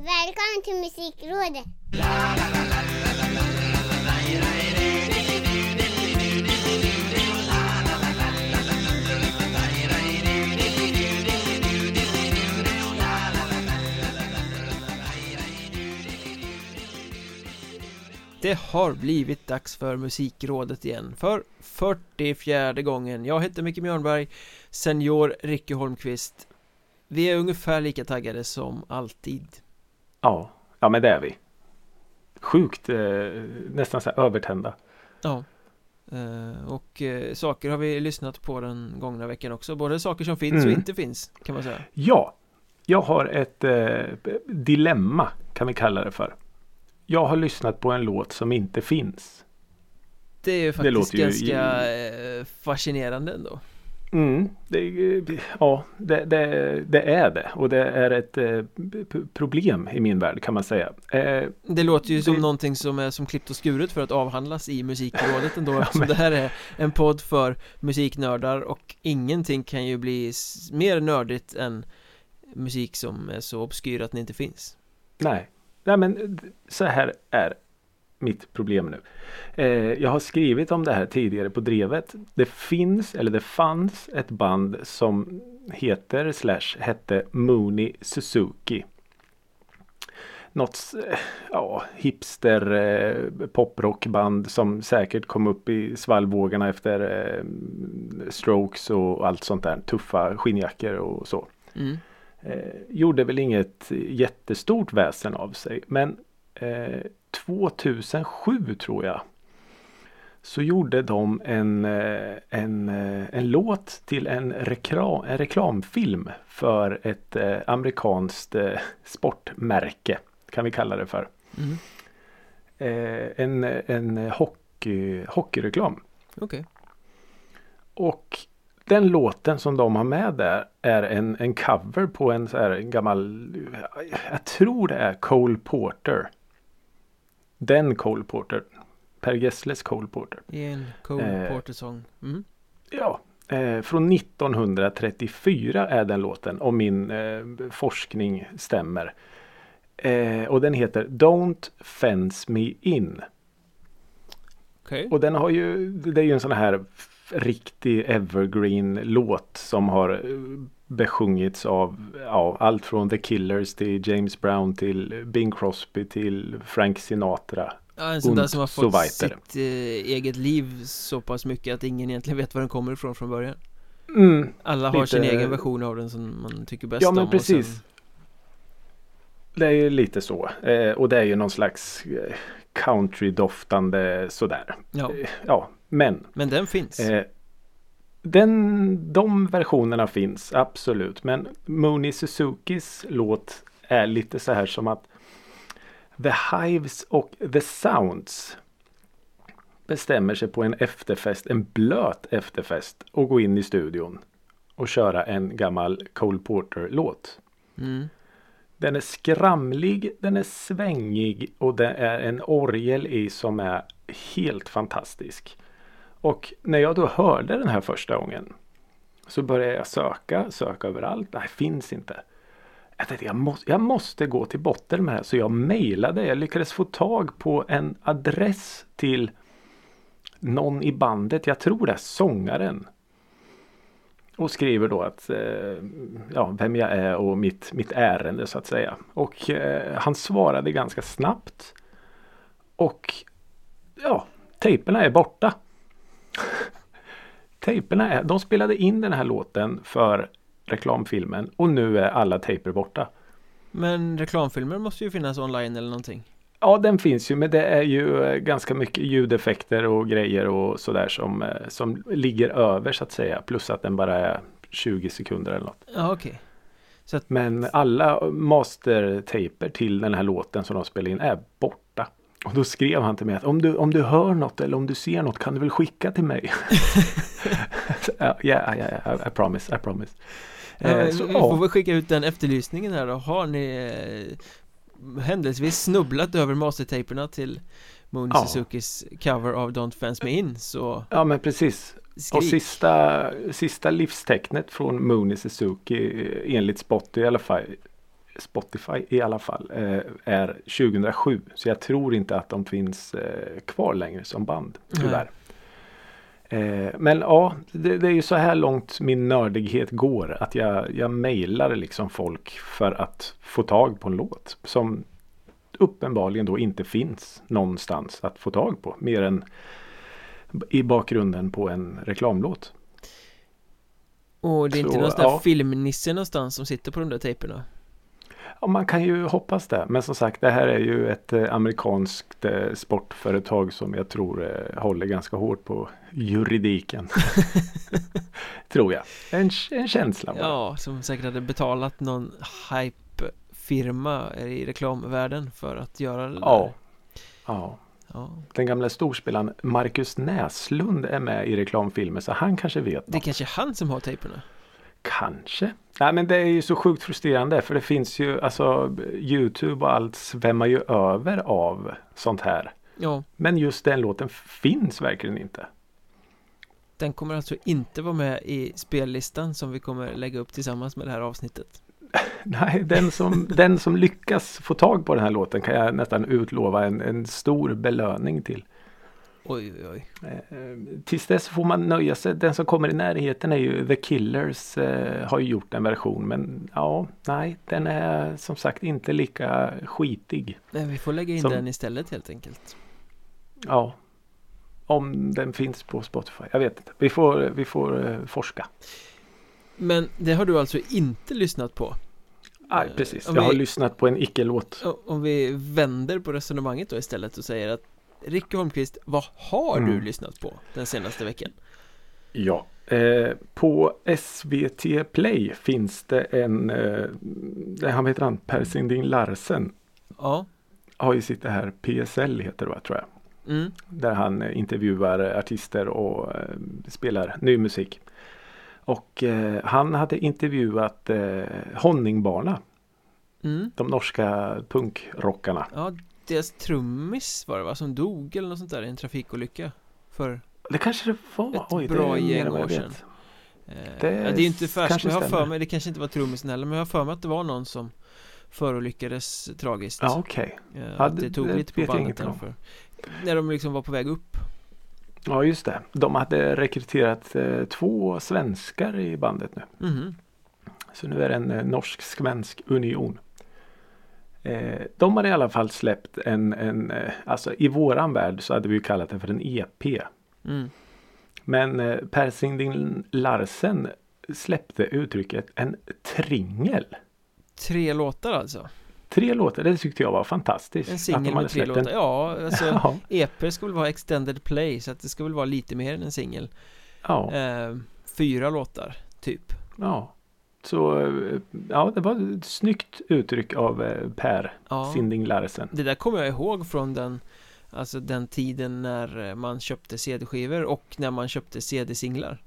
Välkommen till Musikrådet! Det har blivit dags för Musikrådet igen för 44 gången. Jag heter Micke Mjörnberg Senior Ricky Holmqvist. Vi är ungefär lika taggade som alltid. Ja, ja men det är vi. Sjukt eh, nästan så här övertända. Ja eh, Och eh, saker har vi lyssnat på den gångna veckan också Både saker som finns och Mm. inte finns kan man säga Ja, jag har ett eh, dilemma kan vi kalla det för. Jag har lyssnat på en låt som inte finns. Det är ju faktiskt låter ju- ganska eh, fascinerande ändå Mm, det, ja, det, det, det är det. Och det är ett eh, problem i min värld kan man säga. Eh, Det låter ju som Det- någonting som är som klippt och skuret för att avhandlas i Musikrådet ändå Ja, eftersom men- det här är en podd för musiknördar och ingenting kan ju bli mer nördigt än musik som är så obskyr att den inte finns. Nej, Nej men så här är mitt problem nu. Eh, jag har skrivit om det här tidigare på drevet. Det finns, eller det fanns ett band som heter slash hette Mooney Suzuki. Något eh, ja, hipster eh, poprockband som säkert kom upp i svallvågorna efter eh, Strokes och allt sånt där. Tuffa skinnjackor och så mm. eh, gjorde väl inget jättestort väsen av sig. Men eh, 2007 tror jag. Så gjorde de en, eh, en, eh, en låt till en, reklam, en reklamfilm för ett eh, amerikanskt sportmärke. Kan vi kalla det för. Mm. En en hockey, hockeyreklam. Okej Och den låten som de har med där är en, en cover på en så här gammal Jag tror det är Cole Porter. Den Cole Porter. Per Gessles Cole Porter. I en Cole Eh. Porter-sång mm. Ja. Eh, från 1934 är den låten om min eh, forskning stämmer. Eh, och den heter Don't Fence Me In. Okej Och den har ju, det är ju en sån här riktig evergreen låt som har eh, besjungits av ja, allt från The Killers till James Brown till Bing Crosby till Frank Sinatra. ja, En sån där som har so fått weiter. sitt eh, eget liv så pass mycket att ingen egentligen vet var den kommer ifrån från början Mm, Alla har Lite- sin egen version av den som man tycker bäst Ja, om men och precis. sen- det är ju lite så. Eh, och det är ju någon slags eh, country-doftande sådär. Ja, Eh, ja, men men den finns Eh, den, de versionerna finns absolut. Men Mooney Suzukis låt är lite så här som att The Hives och The Sounds bestämmer sig på en efterfest, en blöt efterfest och gå in i studion och köra en gammal Cole Porter-låt. mm. Den är skramlig, den är svängig och det är en orgel i som är helt fantastisk. Och när jag då hörde den här första gången så började jag söka, söka överallt. Nej, finns inte. Jag tänkte jag måste, jag måste gå till botten med det här. Så jag mejlade. Jag lyckades få tag på en adress till någon i bandet. Jag tror det är sångaren. Och skriver då att eh, ja, vem jag är och mitt, mitt ärende så att säga. Och eh, han svarade ganska snabbt. Och ja, tejperna är borta tejperna är, de spelade in den här låten för reklamfilmen och nu är alla tejper borta. Men reklamfilmer måste ju finnas online eller någonting Ja, den finns ju, men det är ju eh, ganska mycket ljudeffekter och grejer och sådär som, eh, som ligger över så att säga. Plus att den bara är 20 sekunder eller något. Ja okej Så att, Men alla mastertaper till den här låten som de spelade in är borta. Och då skrev han till mig att om du, om du hör något eller om du ser något kan du väl skicka till mig? Ja, Ja, ja, ja, I promise, I promise. ja, Eh, vi så, får väl skicka ut den efterlysningen här då Har ni eh, händelsevis snubblat över mastertaperna till Moon Ja. Suzukis cover av Don't Fence Me In så ja, men precis. Och skrik sista, sista livstecknet från Mooney Suzuki eh, enligt Spotty i alla fall Spotify i alla fall eh, är 2007. Så jag tror inte att de finns eh, kvar längre som band. Tyvärr. Eh, men ja, det, det är ju så här långt min nördighet går. Att jag, jag mejlar liksom folk för att få tag på en låt. Som uppenbarligen då inte finns någonstans att få tag på. Mer än i bakgrunden på en reklamlåt. Och det är inte Så, någon sån där ja. filmnisse någonstans som sitter på de där tejperna Ja, man kan ju hoppas det. Men som sagt, det här är ju ett eh, amerikanskt eh, sportföretag som jag tror eh, håller ganska hårt på juridiken. tror jag. En, en känsla bara. Ja, som säkert hade betalat någon hype-firma i reklamvärlden för att göra det där. Ja. ja. ja. Den gamla storspelaren Marcus Näslund är med i reklamfilmer så han kanske vet Det är något. kanske är han som har tejperna Kanske. Nej men det är ju så sjukt frustrerande för det finns ju alltså Youtube och allt svämmar ju över av sånt här. Ja, Men just den låten finns verkligen inte. den kommer alltså inte vara med i spellistan som vi kommer lägga upp tillsammans med det här avsnittet Nej, den som, den som lyckas få tag på den här låten kan jag nästan utlova en, en stor belöning till. Oj, oj, oj Eh, tills dess får man nöja sig. Den som kommer i närheten är ju The Killers. Eh, har ju gjort en version men ja, nej, den är som sagt inte lika skitig. Nej, vi får lägga in Som- den istället helt enkelt Ja, om den finns på Spotify. Jag vet inte. Vi får, vi får eh, forska. Men det har du alltså inte lyssnat på? Nej, Eh, precis. om Jag har vi- lyssnat på en icke-låt. Om vi vänder på resonemanget då istället och säger att Ricky Holmqvist, vad har du Mm. lyssnat på den senaste veckan? Ja, eh, på SVT Play finns det en, eh, han heter han, Per Sinding Larsen. Ja, Har ju sitt det här PSL heter det va, tror jag. mm. Där han eh, intervjuar artister och eh, spelar ny musik. Och eh, han hade intervjuat eh, Honningbarna, Mm. de norska punkrockarna. Ja, deras trummis var det va, som dog eller något sånt där i en trafikolycka för Det kanske det var. Ett Oj, det bra är mer gäng år sedan. eh, Det ja, det är inte färskt, men jag har för mig, det kanske inte var trummisen heller, men jag har för mig att det var någon som förolyckades tragiskt Ja, okej. Eh, Ja, Att det det- tog det lite på bandet därför När de liksom var på väg upp Ja, just det. De hade rekryterat eh, två svenskar i bandet nu. Mhm. Så nu är det en eh, norsk-svensk union. Eh, de har i alla fall släppt en, en eh, alltså i våran värld så hade vi ju kallat det för en EP. mm. Men eh, Per Sinding Larsen släppte uttrycket en tringel. Tre låtar alltså Tre låtar, det tyckte jag var fantastiskt. En singel med tre låtar, ja alltså Ja, EP väl vara extended play så att det väl vara lite mer än en singel ja, eh, Fyra låtar, typ ja. Så eh, ja, det var ett snyggt uttryck av eh, Per Ja, Sinding Larsen. det där kommer jag ihåg från den Alltså den tiden när eh, man köpte CD-skivor och när man köpte CD-singlar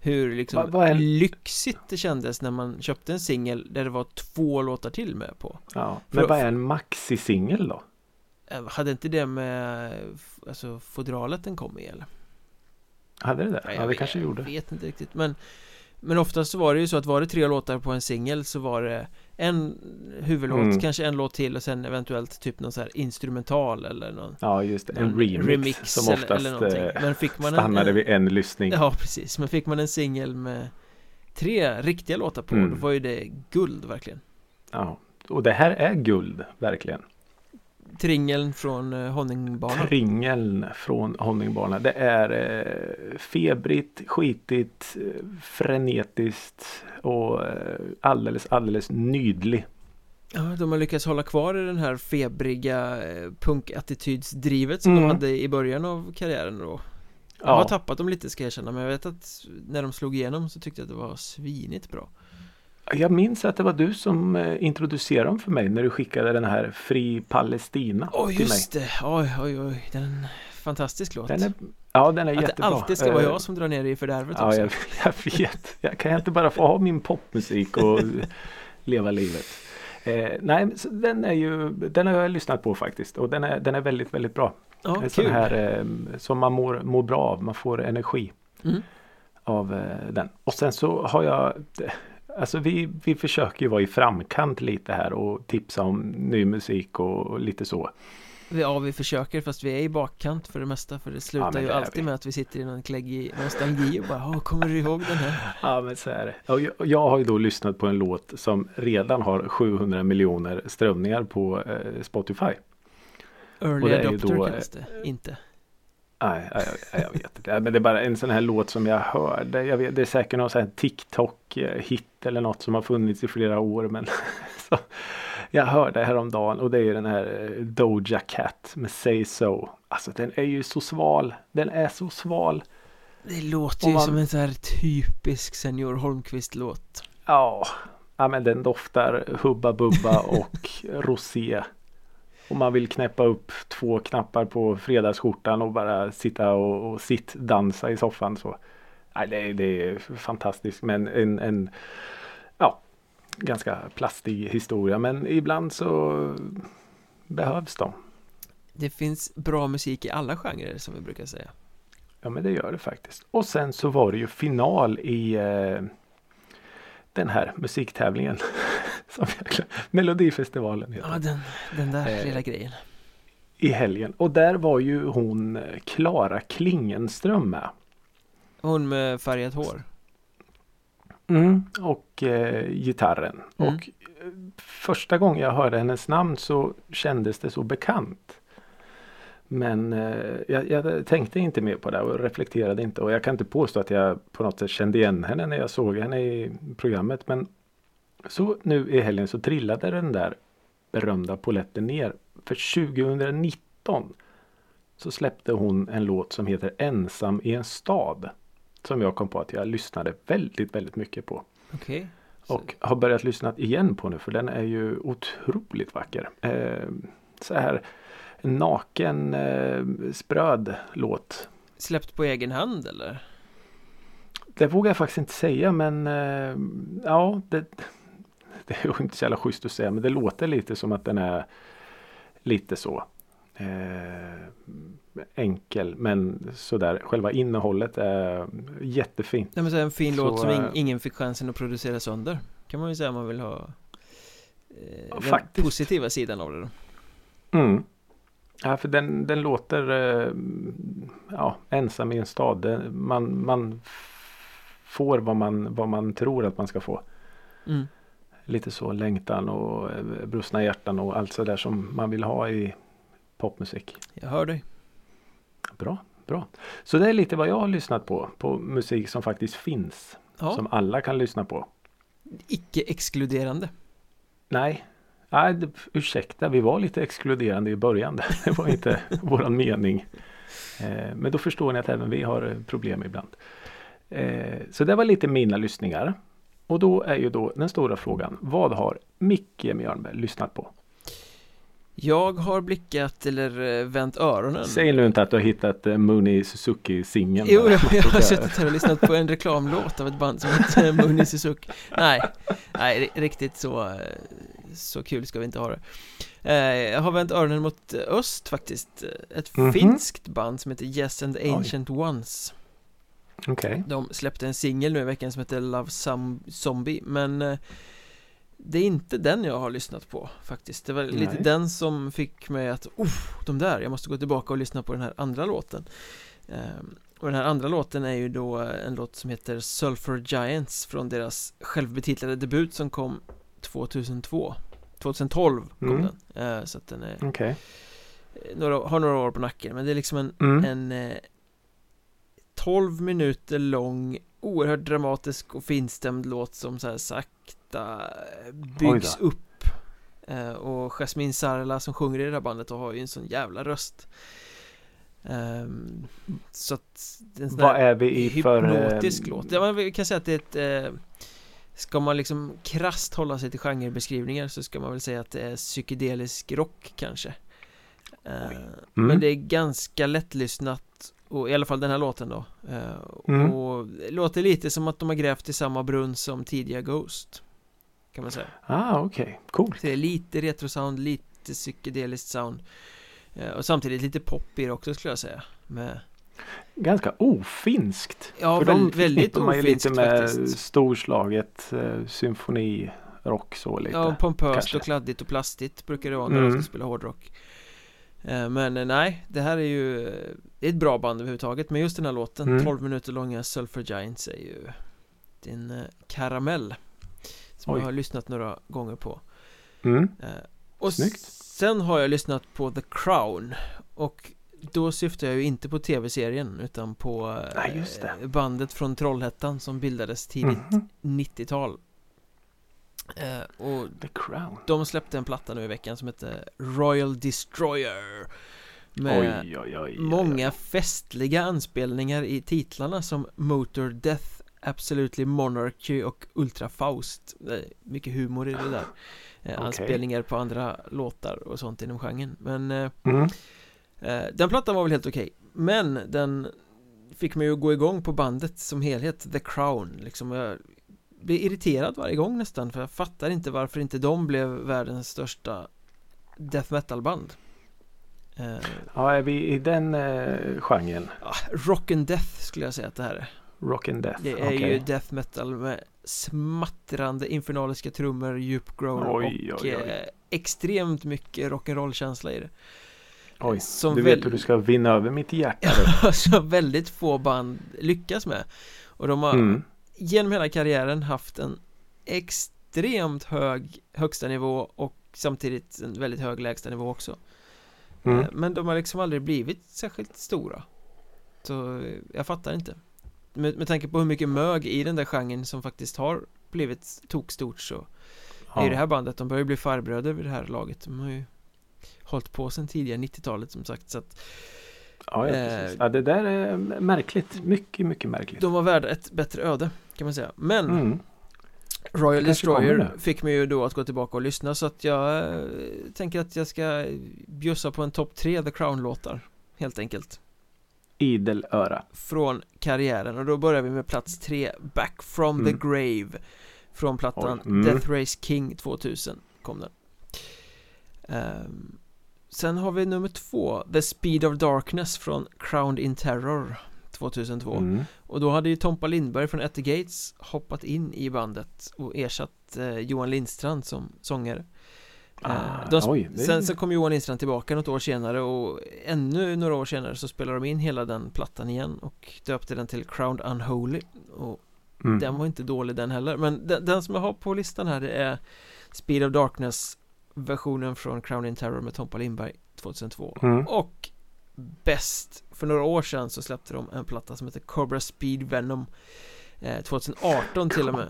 Hur liksom Vad- vad är- lyxigt det kändes när man köpte en singel där det var två låtar till med på Ja. Men vad är en maxi-singel då? Hade inte det med Alltså fodralet den kom i eller? Hade det det? Ja, det vet, kanske gjorde. Jag vet inte riktigt men Men oftast så var det ju så att var det tre låtar på en singel så var det En huvudlåt, Mm. kanske en låt till och sen eventuellt typ någon så här instrumental eller någon Ja, just det. En någon remix, som eller, oftast eller någonting. eh, Men fick man stannade en, vid en lyssning. Ja precis, men fick man en singel med Tre riktiga låtar på, Mm. då var ju det guld verkligen Ja. Och det här är guld, verkligen. Tringeln från eh, Honningbanan Tringeln från Honningbarna. Det är eh, febrigt, skitigt, eh, frenetiskt och alldeles, alldeles nydlig. Ja, de har lyckats hålla kvar i den här febriga punkattitydsdrivet som Mm. de hade i början av karriären då Jag har Ja, tappat dem lite ska jag erkänna men jag vet att när de slog igenom så tyckte jag att det var svinigt bra jag minns att det var du som eh, introducerade dem för mig när du skickade den här Fri Palestina Oj till mig. just det, oj oj oj, den är en fantastisk låt Den är, ja, den är Att det jättebra. alltid ska vara Eh, jag som drar ner i fördärvet Ja, också jag, jag vet. Jag kan jag inte bara få ha min popmusik och leva livet. Eh, nej, den är ju, den har jag lyssnat på faktiskt och den är, den är väldigt, väldigt bra. Ja, en sån kul här eh, som man mår, mår bra av, man får energi Mm. av eh, den. Och sen så har jag, alltså vi, vi försöker ju vara i framkant lite här och tipsa om ny musik och, lite så. Ja, vi försöker fast vi är i bakkant för det mesta För det slutar Ja, ju det alltid vi. med att vi sitter i någon kläggig nostalgi och bara kommer du ihåg den här? Ja men så är det. Och jag, jag har ju då lyssnat på en låt som redan har 700 miljoner strömningar på eh, Spotify. Early Adopter då, kallas det, inte Nej, nej, jag vet inte. Men det är bara en sån här låt som jag hörde. Jag vet, det är säkert någon sån här TikTok-hit eller något som har funnits i flera år. Men så, jag hörde häromdagen och det är den här eh, Doja Cat med Say So. Alltså den är ju så sval. Den är så sval. Det låter Om ju man- som en sån här typisk Senior Holmqvist-låt Ja, ja men den doftar Hubba Bubba och rosé. Och man vill knäppa upp två knappar på fredagsskjortan och bara sitta och, och sitt dansa i soffan. Så. Nej, det, är- det är fantastiskt men en, en ja, ganska plastig historia. Men ibland så behövs de. Det finns bra musik i alla genrer som vi brukar säga Ja men det gör det faktiskt. Och sen så var det ju final i eh, den här musiktävlingen. som jag Melodifestivalen heter Ja, den, den där Eh, lilla grejen i helgen. Och där var ju hon Klara Klingenström med. Hon med färgat hår Och eh, gitarren. Mm. Och eh, första gången jag hörde hennes namn så kändes det så bekant. Men eh, jag, jag tänkte inte mer på det och reflekterade inte. Och jag kan inte påstå att jag på något sätt kände igen henne när jag såg henne i programmet. Men så nu i helgen så trillade den där berömda poletten ner. För 2019 så släppte hon en låt som heter Ensam i en stad. Som jag kom på att jag lyssnade väldigt, väldigt mycket på. Så- Och har börjat lyssna igen på nu för den är ju otroligt vacker. Eh, så här en naken eh, spröd låt. Släppt på egen hand eller? Det vågar jag faktiskt inte säga men eh, ja det, det är ju inte så jävla schysst att säga men det låter lite som att den är lite så eh, enkel men sådär själva innehållet är jättefint. Nej men så en fin Så, låt som ing, eh, ingen fick chansen att producera sönder Kan man ju säga om man vill ha eh, Ja, Den faktiskt. positiva sidan av det då Mm. Ja, för den, den låter eh, ja, ensam i en stad. Det- Man, man får vad man, vad man tror att man ska få. mm. Lite så längtan och eh, brustna hjärtan och allt sådär som man vill ha i popmusik. Jag hör dig Bra, bra. Så det är lite vad jag har lyssnat på. På musik som faktiskt finns. Ja, Som alla kan lyssna på. icke-exkluderande Nej, Nej ursäkta, vi var lite exkluderande i början. Det var inte våran mening. Eh, men då förstår ni att även vi har eh, problem ibland. Eh, så det var lite mina lyssningar. Och då är ju då den stora frågan. Vad har Micke Mjörnberg lyssnat på? Jag har blickat eller vänt öronen Säg nu inte att du har hittat Mooney Suzuki-singeln. Jo, jag, jag har suttit här och lyssnat på en reklamlåt av ett band som heter Mooney Suzuki Nej, nej ri- riktigt så, så kul ska vi inte ha det Eh, Jag har vänt öronen mot eh, öst faktiskt Ett Mhm. finskt band som heter Yes and the Ancient Ones Okej. De släppte en singel nu i veckan som heter Love Some Zombie Men eh, Det är inte den jag har lyssnat på faktiskt Det var lite Nej. den som fick mig att Uff, de där, jag måste gå tillbaka och lyssna på den här andra låten Ehm, Och den här andra låten är ju då en låt som heter Sulfur Giants Från deras självbetitlade debut som kom 2002 2012 kom Mm. den Eh, Så att den är Okej. några, har några år på nacken Men det är liksom en Mm. en eh, 12 minuter lång oerhört dramatisk och finstämd låt som så här sakta eh, byggs upp eh, och Jasmine Sarla som sjunger i det här bandet och har ju en sån jävla röst Ehm, så att Vad är vi i för... eh, hypnotisk låt ja, man vi kan säga att det är ett eh, Ska man liksom krasst hålla sig till genrebeskrivningar så ska man väl säga att det är psykedelisk rock kanske Eh, Mm. Men det är ganska lättlyssnat och i alla fall den här låten då Eh, Mm. Och låter lite som att de har grävt i samma brunn som tidiga Ghost Kan man säga Ah, okej. Coolt. Så det är lite retrosound, lite psykedeliskt sound Eh, Och samtidigt lite pop i det också skulle jag säga Med Ganska ofinskt. Ja, För väl, väldigt man ju lite ofinskt med faktiskt. storslaget eh, symfonirock så lite. Ja, pompöst kanske. och kladdigt och plastigt brukar det vara när Mm. de ska spela hårdrock Eh, Men eh, nej, det här är ju eh, Det är ett bra band överhuvudtaget Men just den här låten, Mm. 12 minuter långa Sulfur Giants är ju Din eh, karamell Som Oj. jag har lyssnat några gånger på Mm. Eh, Och Snyggt. sen har jag lyssnat på The Crown Och då syftar jag ju inte på tv-serien utan på eh, just det. bandet från Trollhättan som bildades tidigt Mhm. 90-tal eh, Och The Crown. de släppte en platta nu i veckan som heter Royal Destroyer Med Oj, oj, oj, många festliga anspelningar i titlarna som Motor Death Absolutely Monarchy och Ultra Faust Mycket humor i det där eh, Okej. Anspelningar på andra låtar och sånt inom genren Men eh, Mm. Eh, den plattan var väl helt okej Men den fick mig att gå igång på bandet som helhet The Crown liksom Jag blir irriterad varje gång nästan för jag fattar inte varför inte de blev världens största death metal band eh, Ja, är vi i den eh, genren? Rock and Death skulle jag säga att det här är Rock and Death? Det är okej. ju death metal med smattrande infernaliska trummor, djup growl och oj, oj. Eh, extremt mycket rock'n'roll känsla i det Oj, som du vet hur du ska vinna över mitt hjärta. Som väldigt få band lyckas med Och de har Mm. genom hela karriären haft en extremt hög högsta nivå och samtidigt en väldigt hög lägsta nivå också Mm. Eh, Men de har liksom aldrig blivit särskilt stora Så eh, jag fattar inte med, med tanke på hur mycket mög i den där genren som faktiskt har blivit tokstort så är ju det här bandet, de börjar ju bli farbröder vid det här laget De har ju hållit på sedan tidigare 90-talet som sagt så att Ja, ja, Eh, ja, det där är märkligt. Mycket, mycket märkligt. de var värda ett bättre öde kan man säga Men Mm. Royal Destroyer fick mig ju då att gå tillbaka och lyssna så att jag eh, tänker att jag ska bjussa på en topp tre The Crown-låtar Helt enkelt Idel öra. Från karriären och då börjar vi med plats tre Back from the Mm. Grave Från plattan mm. Death Race King 2000 kom den Ehm, Sen har vi nummer två The Speed of Darkness från Crowned in Terror 2002 Mm. och då hade ju Tompa Lindberg från Ette Gates hoppat in i bandet och ersatt eh, Johan Lindstrand som sångare Ah, Eh, de, oj, det- Sen så kom Johan Lindstrand tillbaka något år senare och ännu några år senare så spelade de in hela den plattan igen och döpte den till Crowned Unholy och Mm. den var inte dålig den heller men den, den som jag har på listan här det är Speed of Darkness versionen från Crown in Terror med Tompa Lindberg 2002 Mm. och bäst för några år sedan så släppte de en platta som heter Cobra Speed Venom eh, 2018 till och med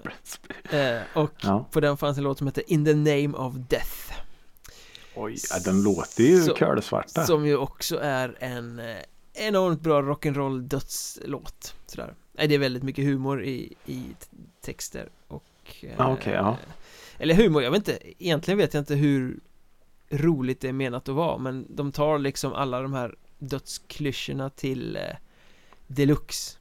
eh, och Ja. på den fanns en låt som heter In the Name of Death Oj, ja, den låter ju kölsvarta. som ju också är en eh, enormt bra rock'n'roll dödslåt sådär det är väldigt mycket humor i, i texter och eh, Ja, okej, ja. Eller humor, jag vet inte Egentligen vet jag inte hur roligt det är menat att vara men de tar liksom alla de här dödsklyschorna till eh, deluxe.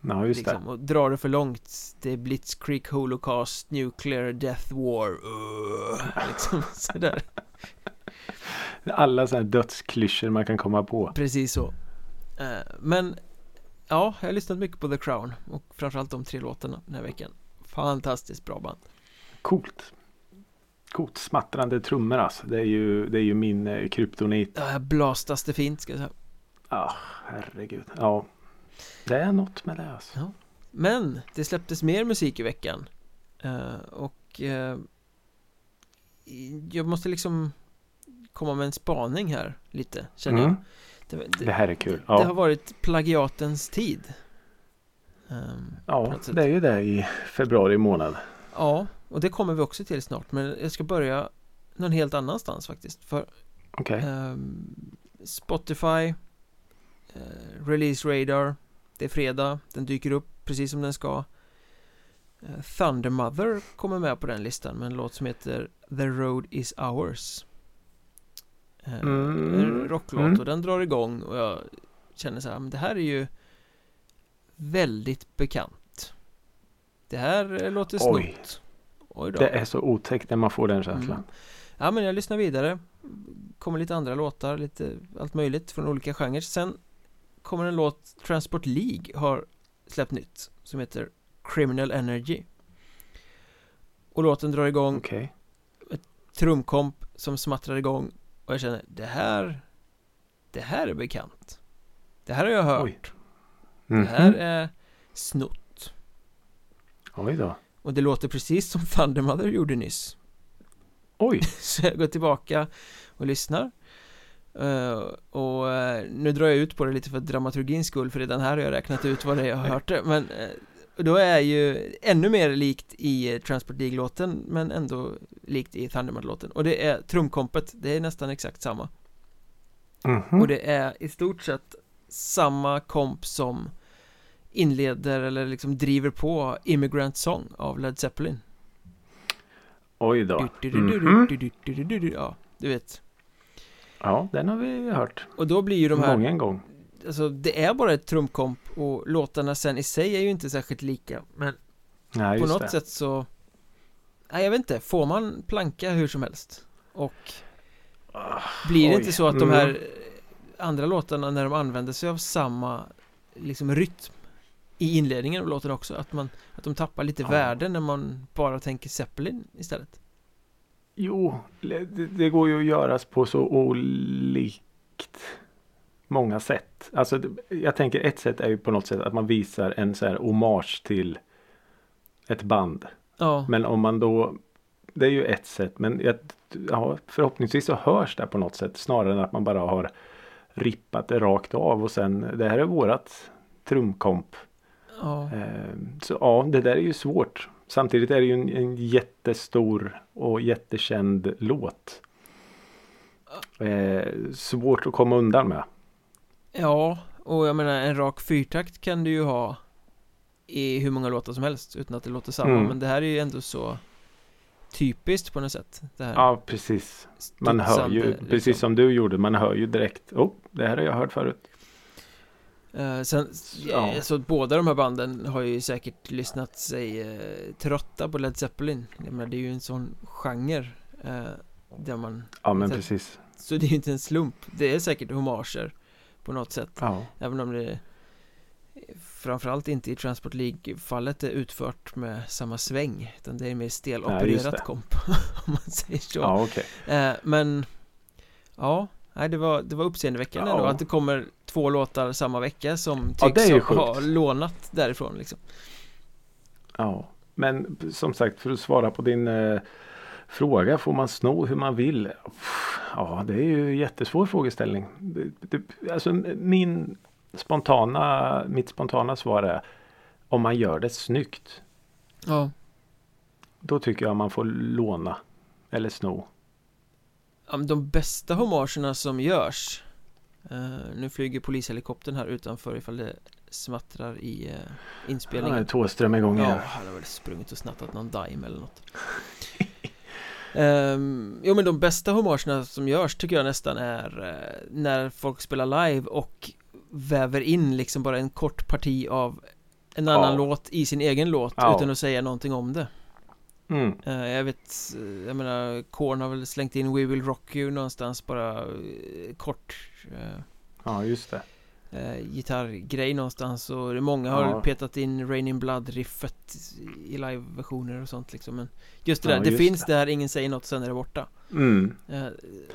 Ja, just liksom, och drar det för långt. Det är Blitzkrieg Holocaust Nuclear Death War uh, liksom sådär. Det. Alla sådana här dödsklyschor man kan komma på. Precis så. Eh, Men Ja, jag har lyssnat mycket på The Crown och framförallt de tre låtarna den här veckan. Fantastiskt bra band Coolt. Coolt. Smattrande trummor alltså. Det är ju, det är ju min eh, kryptonit. Ja, blastas det fint ska jag säga Ja, herregud. Ja. Det är något med det alltså. Men det släpptes mer musik i veckan Eh, Och eh, Jag måste liksom Komma med en spaning här lite känner Mm. jag det, det, Det här är kul. det har Ja, varit plagiatens tid på ja det är ju det i februari månad. Ja, och det kommer vi också till snart men jag ska börja någon helt annanstans faktiskt för Okej. ehm, Spotify eh, Release Radar Det är fredag, den dyker upp precis som den ska eh, Thunder Mother kommer med på den listan med en låt som heter The Road Is Ours eh, Mm, En rocklåt mm. och den drar igång och jag känner så här, men det här är ju väldigt bekant Det här eh, låter snott. Det är så otäckt när man får den känslan. Mm. Ja men jag lyssnar vidare Kommer lite andra låtar, lite allt möjligt från olika genrer Sen kommer en låt Transport League har släppt nytt Som heter Criminal Energy Och låten drar igång Okej. trumkomp som smattrar igång Och jag känner, det här Det här är bekant Det här har jag hört Oj. Det Mhm. här är snott Oj då. Och det låter precis som Thundermother gjorde nyss. Oj. Så jag går tillbaka och lyssnar. Eh, Och eh, nu drar jag ut på det lite för dramaturgins skull För redan här har jag räknat ut vad det är jag har hört. Det Men eh, då är ju ännu mer likt i Transport League-låten Men ändå likt i Thundermother-låten Och det är trumkompet, det är nästan exakt samma. Mhm. Och det är i stort sett samma komp som inleder eller liksom driver på Immigrant Song av Led Zeppelin Oj då. Ja, du vet Ja, den har vi hört. Och då blir ju de här Många en gång. Alltså det är bara ett trumkomp och låtarna sen i sig är ju inte särskilt lika Men Nej, på något det. sätt så Nej jag vet inte, får man planka hur som helst? Och blir det oj. inte så att de här andra låtarna när de använder sig av samma liksom rytm i inledningen av låten också att man att de tappar lite Ja. värde när man bara tänker Zeppelin istället Jo, det, det går ju att göras på så olikt många sätt. Alltså, jag tänker ett sätt är ju på något sätt att man visar en så här hommage till ett band. Ja, Men om man då Det är ju ett sätt men jag, ja, förhoppningsvis så hörs det på något sätt snarare än att man bara har rippat det rakt av och sen det här är vårat trumkomp. Ja, Eh, Så ja, det där är ju svårt. Samtidigt är det ju en, en jättestor och jättekänd låt. Eh, svårt att komma undan med. ja och jag menar en rak fyrtakt kan du ju ha i hur många låtar som helst utan att det låter samma Mm. men det här är ju ändå så typiskt på något sätt Ja, precis. Man hör ju, studsande, precis liksom. som du gjorde, man hör ju direkt. Oh, det här har jag hört förut. Eh, sen, Ja. ja. så båda de här banden har ju säkert lyssnat sig eh, trötta på Led Zeppelin Jag menar, det är ju en sån genre eh, Där man, Ja, men Så- precis. så det är ju inte en slump Det är säkert homager På något sätt Ja, Även om det Framförallt inte i Transport League-fallet är utfört med samma sväng Utan det är mer stelopererat det. komp Om man säger så ja. Eh, men Ja, nej, det var, det var uppseendeväckande Ja. ändå att det kommer två låtar samma vecka som Ja, tycks ju ha, lånat därifrån liksom. Ja, men som sagt för att svara på din eh, fråga, får man sno hur man vill? Ja, det är ju en jättesvår frågeställning. Det, det, alltså min spontana, mitt spontana svar är om man gör det snyggt. Ja. Då tycker jag man får låna eller sno. Ja de bästa homagerna som görs eh, Nu flyger polishelikoptern här utanför ifall det smattrar i Ja, inspelningen Tåström igång Ja, igen. han har väl sprungit och snattat någon dime eller något um, Jo men de bästa homagerna som görs tycker jag nästan är eh, när folk spelar live och väver in liksom bara en kort parti av en annan Ja. låt i sin egen låt Ja. utan att säga någonting om det Mm. Eh, Jag vet, eh, jag menar Korn har väl slängt in We Will Rock You någonstans bara eh, kort Ja, just det. gitarrgrej någonstans och det- många har Ja. petat in Rain in Blood-riffet i live-versioner och sånt liksom men Just det Ja, där, det just finns det. där, ingen säger något, sen är det borta Mm.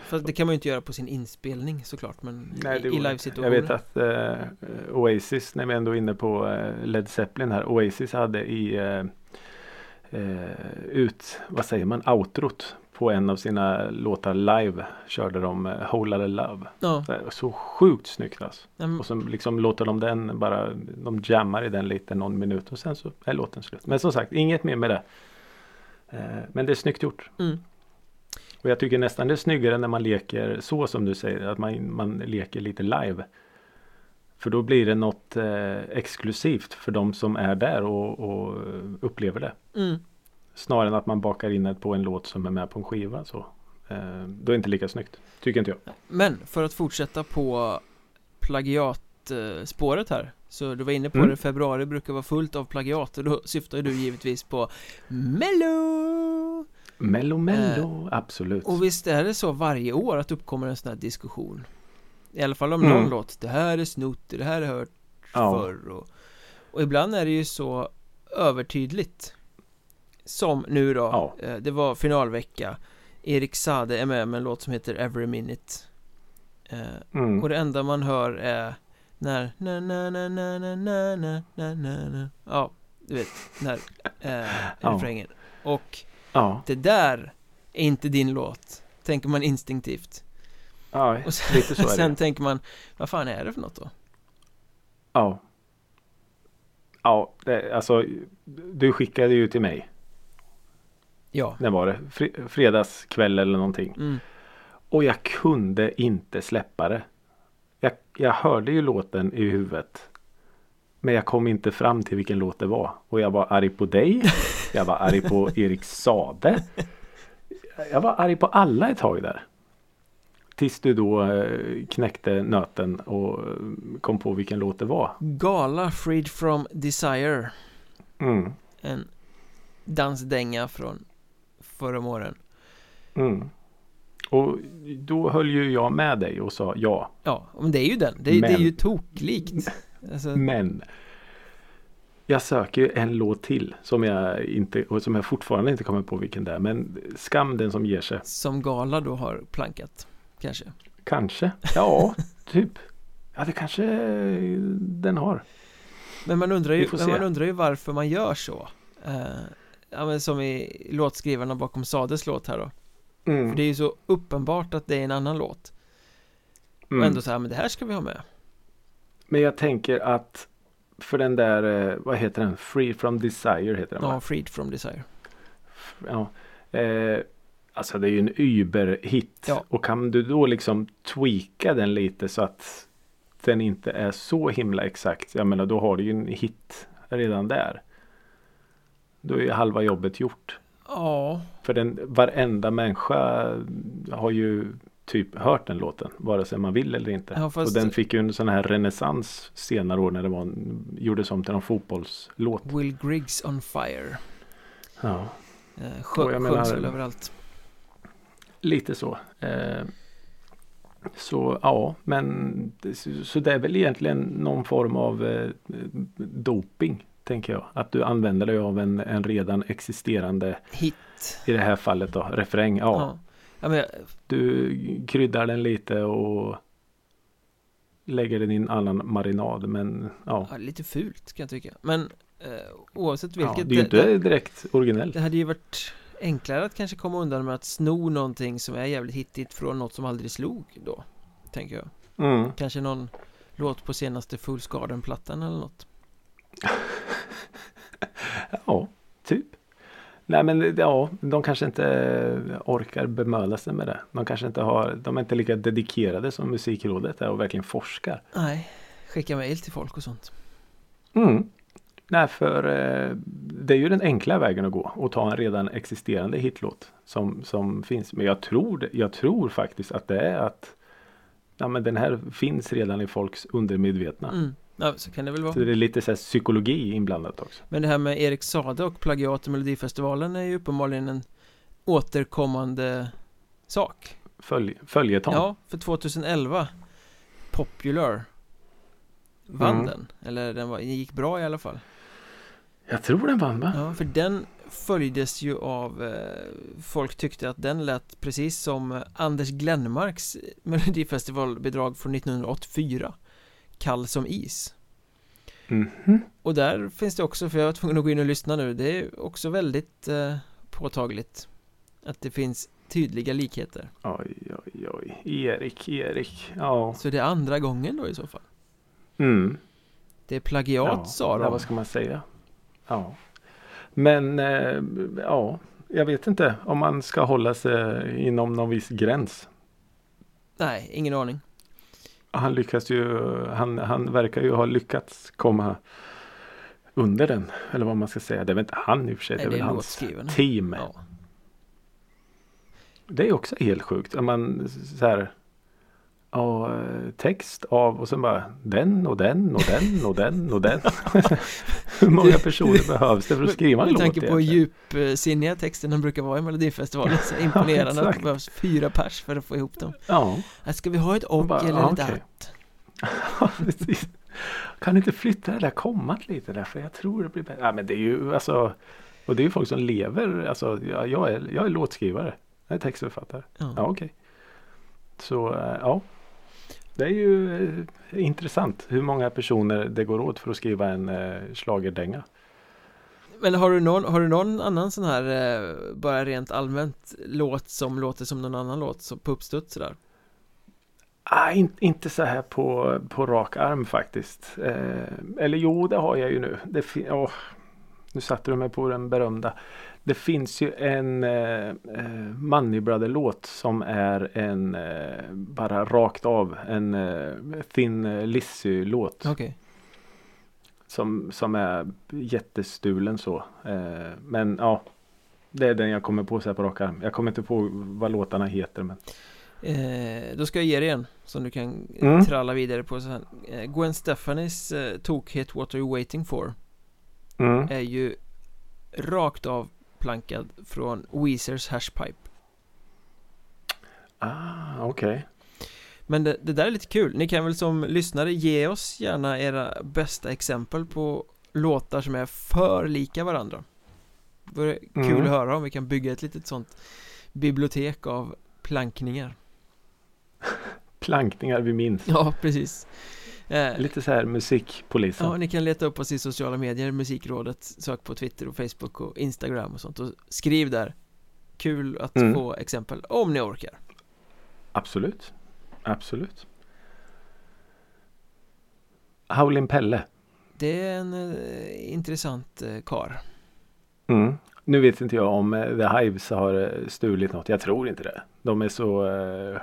Fast det kan man ju inte göra på sin inspelning såklart men Nej, det i, i live-situationer Jag vet att eh, Oasis, när vi ändå är inne på Led Zeppelin här. Oasis hade i eh, eh, ut, vad säger man, outrot på en av sina låtar live körde de eh, Whole Lotta Love. Ja, så sjukt snyggt alltså. men- Och så liksom låter de den bara, de jammar i den lite någon minut och sen så är låten slut. Men som sagt, inget mer med det. Eh, men det är snyggt gjort. mm. Och jag tycker nästan det är snyggare när man leker så som du säger, att man, man leker lite live. För då blir det något eh, exklusivt för de som är där och, och upplever det. Mm. Snarare än att man bakar in det på en låt som är med på en skiva. Så. Eh, då är det inte lika snyggt. Tycker inte jag. Men för att fortsätta på plagiatspåret här Så du var inne på Mm. det, februari brukar vara fullt av plagiat och då syftar du givetvis på Mello! Mello Mello, absolut. Och visst är det så varje år att uppkommer en sån här diskussion I alla fall om Mm. någon låt Det här är snott, det här är hört Ja. förr och, och ibland är det ju så övertydligt Som nu då Ja. eh, Det var finalvecka Erik Sade är med med en låt som heter Every Minute eh, Mm. Och det enda man hör är När na na na na na na na na na na Ja, du vet När eh, Ja. refrängen Och Ja, det där är inte din låt Tänker man instinktivt ja Och sen, lite så är sen det. tänker man Vad fan är det för något då? Ja. Ja, det, alltså du skickade ju till mig. Ja När var det? Fre- fredagskväll eller någonting. mm. Och jag kunde inte släppa det. Jag, jag hörde ju låten i huvudet. Men jag kom inte fram till vilken låt det var. Och jag var arg på dig. Jag var arg på Erik Sade. Jag var arg på alla ett tag där. Tills du då eh, knäckte nöten och eh, kom på vilken låt det var. Gala Freed from Desire Mm, En dansdänga från förra åren mm. Och då höll ju jag med dig och sa ja. Ja, men det är ju den Det, det är Men- ju toklikt alltså, Men jag söker ju en låt till som jag inte och som jag fortfarande inte kommer på vilken det är. Men skam den som ger sig. Som Gala då har plankat Kanske Kanske. Ja, typ. Ja, det kanske den har. Men man undrar ju, man undrar ju varför man gör så eh, Ja men som i låtskrivarna bakom Sades låt här då Mm. För det är ju så uppenbart att det är en annan låt Och Mm. ändå så här, men det här ska vi ha med Men jag tänker att för den där, eh, vad heter den? Free from Desire heter den Ja, va? Freed from Desire Ja. Eh, alltså det är ju en überhit. Ja. Och kan du då liksom tweaka den lite så att den inte är så himla exakt. Jag menar då har du ju en hit redan där. Då är ju halva jobbet gjort. Ja, För den, varenda människa har ju typ hört den låten. Vare sig man vill eller inte. Ja, fast- Och den fick ju en sån här renässans senare år när det var en, gjordes om till en fotbollslåt. Will Griggs on Fire Ja. eh, sjö, Sjöngs väl överallt Lite så. Eh, så ja, men det- så det är väl egentligen någon form av eh, doping. Tänker jag. Att du använder dig av en, en redan existerande, Hit i det här fallet då, refräng. Ja, Ja, ja men du kryddar den lite och lägger den i en annan marinad. Men ja, ja, lite fult kan jag tycka Men eh, oavsett ja vilket det är ju inte direkt originellt. Det hade ju varit enklare att kanske komma undan med att sno någonting som är jävligt hittigt från något som aldrig slog då Tänker jag Mm. Kanske någon låt på senaste Fullscarden-plattan eller något Ja, typ. Nej men ja, de kanske inte orkar bemöda sig med det. De kanske inte har, de är inte lika dedikerade som Musikrådet är och verkligen forskar. Nej, skicka mejl till folk och sånt Mm. Nej, för eh, det är ju den enkla vägen att gå och ta en redan existerande hitlåt som, som finns. Men jag tror, jag tror faktiskt att det är att ja, men den här finns redan i folks undermedvetna. mm. Ja, så kan det väl Så vara det är lite så här psykologi inblandat också. Men det här med Erik Sade och plagiat i Melodifestivalen är ju uppenbarligen en återkommande sak Följ, följetong. Ja, för 2011 Popular Vann Mm. den, eller den, var, den gick bra i alla fall Jag tror den vann va? Ja, för den följdes ju av eh, Folk tyckte att den lät precis som Anders Glenmarks Melodifestivalbidrag från 1984 Kall som is Mhm. Och där finns det också, för jag var tvungen att gå in och lyssna nu Det är också väldigt eh, påtagligt Att det finns tydliga likheter Oj, oj, oj. Erik, Erik. Ja. Så det är andra gången då i så fall Mm. Det är plagiat sa ja, de vad ska man säga? Ja. Men eh, ja, jag vet inte om man ska hålla sig inom någon viss gräns. Nej, ingen aning Han lyckas ju, han, han verkar ju ha lyckats komma under den. Eller vad man ska säga. Det är väl inte han i och för sig. Nej, det är det väl är hans team. Och eh, text av och sen bara den och den och den och den och den. Hur många personer behövs det för att skriva en Med låt? tanke på hur djupsinniga texterna brukar vara i Melodifestivalen så imponerande att det behövs fyra pers för att få ihop dem Ja, Ska vi ha ett och bara, eller ja, ett okej. att? Kan du inte flytta det där kommat lite där för jag tror det blir bättre. Ja, men det är ju alltså och det är ju folk som lever. Alltså, jag, jag, är, jag är låtskrivare. Jag är textförfattare. Ja. Ja, okej. Så eh, ja. Det är ju eh, intressant hur många personer det går åt för att skriva en eh, schlagerdänga. Men har du någon, har du någon annan sån här eh, bara rent allmänt låt som låter som någon annan låt som på uppstuds sådär? Ah, in, inte så här på, på rak arm faktiskt. Eh, eller jo, det har jag ju nu. Det åh, nu satte du mig på den berömda. Det finns ju en eh, eh, Money Brother-låt som är en eh, bara rakt av en eh, Thin Lizzy-låt. Okej Som, som är jättestulen så. Eh, men ja, det är den jag kommer på så här på rak arm. Jag kommer inte på vad låtarna heter. Men... eh, Då ska jag ge dig en som du kan eh, Mm. tralla vidare på sen eh, Gwen Stefanis eh, tokhit What Are You Waiting For Mm. är ju rakt av plankad från Weezers Hashpipe Ah, okej. Men det, det där är lite kul, ni kan väl som lyssnare ge oss gärna era bästa exempel på låtar som är för lika varandra Det vore kul Mm. att höra om vi kan bygga ett litet sånt bibliotek av plankningar Plankningar vi minns. Ja, precis eh, Lite så här musikpolisen. Ja, ni kan leta upp oss i sociala medier, Musikrådet, sök på Twitter och Facebook och Instagram och sånt och skriv där Kul att Mm. få exempel, om ni orkar Absolut. Absolut. Howlin' Pelle. Det är en eh, intressant eh, kar Mm. Nu vet inte jag om eh, The Hives har eh, stulit något. Jag tror inte det. De är så eh,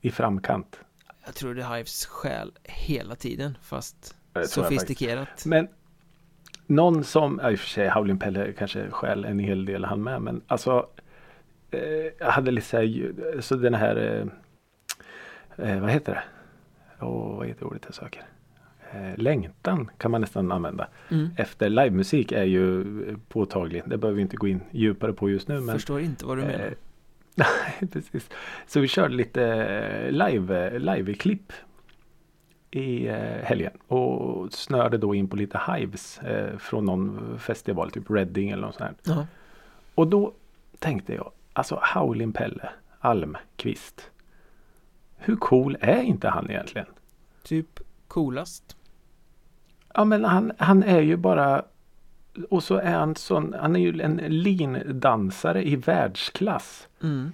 i framkant. Jag tror det är Hives själ hela tiden fast sofistikerat Men någon som, ja, i och för sig Howlin' Pelle kanske skäl en hel del han med. Men alltså eh, jag hade lite så här, så den här, eh, eh, vad heter det? Åh, vad heter ordet jag söker? Eh, längtan kan man nästan använda. mm. Efter livemusik är ju påtaglig. Det behöver vi inte gå in djupare på just nu. Men, Förstår inte vad du menar eh, Nej, precis. Så vi körde lite eh, live, live-klipp i eh, helgen och snörde då in på lite Hives eh, från någon festival, typ Reading eller något sånt här. Ja, Och då tänkte jag, alltså Howlin' Pelle Almqvist. Hur cool är inte han egentligen? typ coolast Ja men han, han är ju bara och så är han sån, han är ju en lindansare i världsklass. mm.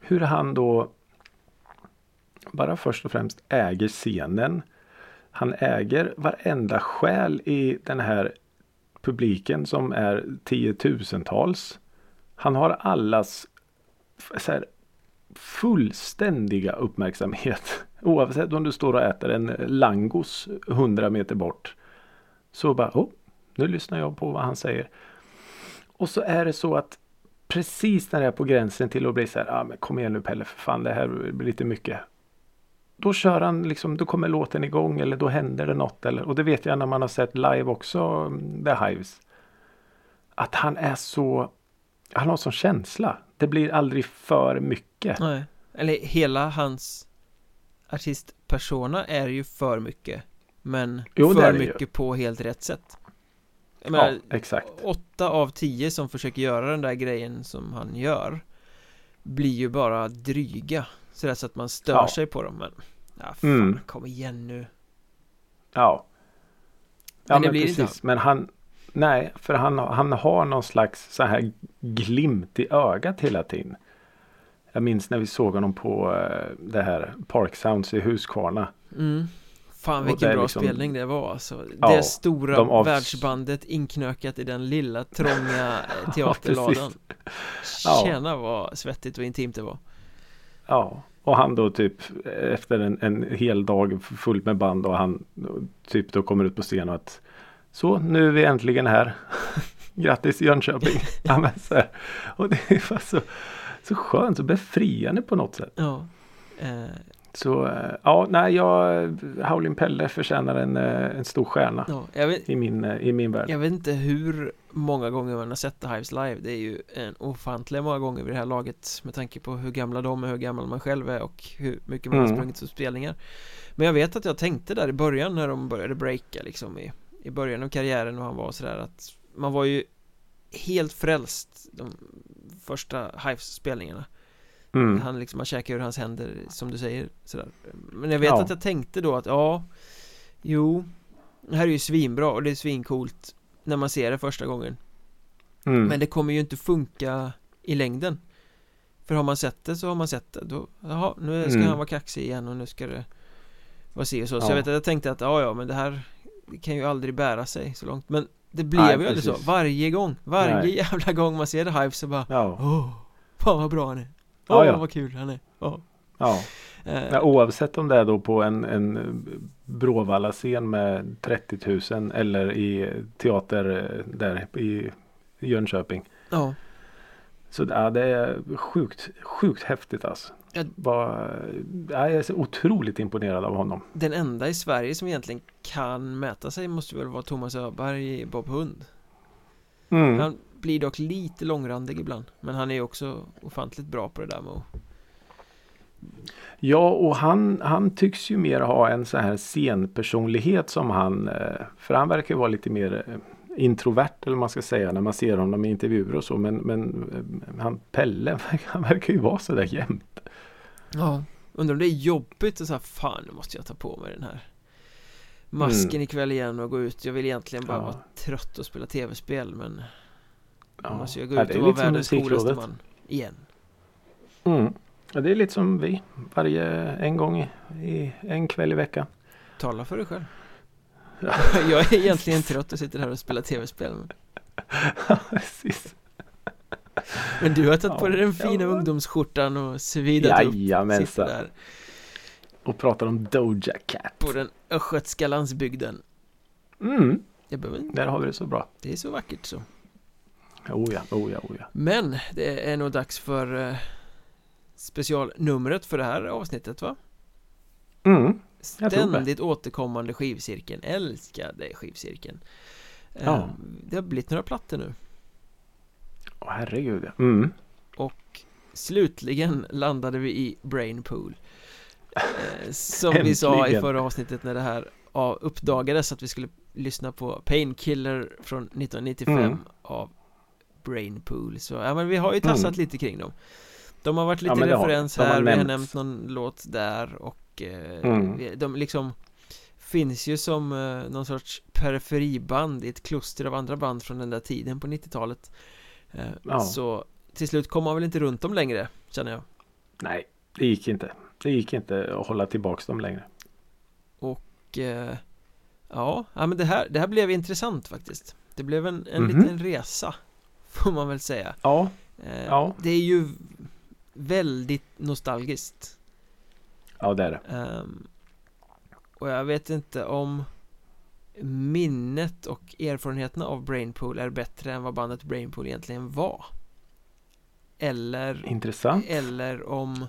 Hur han då bara först och främst äger scenen. Han äger varenda själ i den här publiken som är tiotusentals. Han har allas här, fullständiga uppmärksamhet. Oavsett om du står och äter en langos 100 meter bort. Så bara, oh, nu lyssnar jag på vad han säger. Och så är det så att precis när det är på gränsen till att bli så här, ah, men kom igen nu Pelle för fan det här blir lite mycket. Då kör han liksom, då kommer låten igång eller då händer det något eller, och det vet jag när man har sett live också, mm, The Hives. Att han är så, han har sån känsla. Det blir aldrig för mycket. Nej, eller hela hans artistpersona är ju för mycket Men Jo, för det ju. mycket på helt rätt sätt Jag Ja, menar, exakt. åtta av tio som försöker göra den där grejen som han gör Blir ju bara dryga Sådär så att man stör Ja. sig på dem men Ja fan, Mm. kom igen nu Ja. Ja Men men, blir inte precis. Men han Nej, för han, han har någon slags så här glimt i ögat hela tiden. Jag minns när vi såg honom på eh, det här Park Sounds i Huskvarna. mm. Fan Och vilken bra liksom- spelning det var alltså Ja, Det stora de av- världsbandet inknökat i den lilla trånga eh, teaterladan Ja. Tjena vad svettigt och intimt det var Ja, och han då typ efter en, en hel dag fullt med band och han typ då kommer ut på scen och att så nu är vi äntligen här. Grattis Jönköping. ja, men så här. Och det är så, så skönt, så befriande på något sätt. Ja eh, Så eh, ja, nej, jag, Howlin' Pelle förtjänar en, eh, en stor stjärna Ja, vet, i min, eh, i min värld. jag vet inte hur många gånger man har sett The Hives live Det är ju en ofantlig många gånger vid det här laget Med tanke på hur gamla de är, hur gammal man själv är och hur mycket man har Mm. sprungit på spelningar Men jag vet att jag tänkte där i början när de började breaka liksom i, i början av karriären och han var sådär att Man var ju helt frälst de första Hives-spelningarna Mm. Han liksom, man käkar ur hans händer som du säger sådär Men jag vet Ja. att jag tänkte då att ja Jo Det här är ju svinbra och det är svincoolt När man ser det första gången Mm. Men det kommer ju inte funka i längden För har man sett det så har man sett det då, Jaha, nu ska Mm. han vara kaxig igen och nu ska det Vara si och så, så Ja. jag vet att jag tänkte att ja ja men det här det kan ju aldrig bära sig så långt Men det blev Nej, ju aldrig så, varje gång Varje Nej. jävla gång man ser The Hive så bara Ja, Åh, fan vad bra han är Åh, Ja, ja. vad kul han är Åh. ja. Eh, Ja, oavsett om det är då på en, en Bråvalla-scen med 30 000 eller i teater eh, där i Jönköping. ja, Så ja, det är sjukt, sjukt häftigt alltså. Ja. Bara, ja, jag är så otroligt imponerad av honom. den enda i Sverige som egentligen kan mäta sig måste väl vara Thomas Öberg i Bob Hund Mm. Han blir dock lite långrandig ibland Men han är också ofantligt bra på det där med att Ja, och han, han tycks ju mer ha en så här scenpersonlighet som han, eh, för han verkar vara lite mer eh, introvert eller vad man ska säga när man ser honom i intervjuer och så. Men, men eh, han Pelle, han verkar ju vara så där jämt. Ja Undrar om det är jobbigt och så här, fan nu måste jag ta på mig den här Masken ikväll igen och gå ut Jag vill egentligen bara Mm. Ja. vara trött och spela tv-spel men Ja. Nu måste jag gå Ja, ut och som världens coolaste man Igen Mm. Ja, det är lite som vi. Varje, en gång i, i en kväll i veckan. Tala för dig själv Ja. Jag är egentligen trött och sitter här och spelar tv-spel men- Precis. Men du har tagit på Ja. dig den fina Ja. ungdomsskjortan och svidat upp Sitter Jajamensan. där Och pratar om Doja Cat. på den östgötska landsbygden Mm. Jag behöver, Där har vi det så bra. Det är så vackert så Oh ja, oh ja, oh ja. Men det är nog dags för eh, specialnumret för det här avsnittet va? Mm. Ständigt återkommande skivcirkeln, älskade skivcirkeln Eh, Ja. Det har blivit några plattor nu Åh herregud. ja. Mm. och slutligen landade vi i Brainpool eh, Som vi sa i förra avsnittet när det här uppdagades att vi skulle lyssna på Painkiller från 1995 Mm. av Brainpool Så ja men vi har ju tassat Mm. lite kring dem De har varit lite Ja, har referens har här, vi har nämnt någon låt där och eh, Mm. de liksom Finns ju som eh, någon sorts periferiband i ett kluster av andra band från den där tiden på 90-talet eh, Ja. Så till slut kom man väl inte runt dem längre känner jag Nej, det gick inte. Det gick inte att hålla tillbaks dem längre. Och eh, ja, ja men det här, det här blev intressant faktiskt Det blev en, en Mhm. liten resa Får man väl säga Ja, eh, Ja. Det är ju väldigt nostalgiskt ja det är det. Ehm, Och jag vet inte om minnet och erfarenheterna av Brainpool är bättre än vad bandet Brainpool egentligen var Eller Intressant. eller om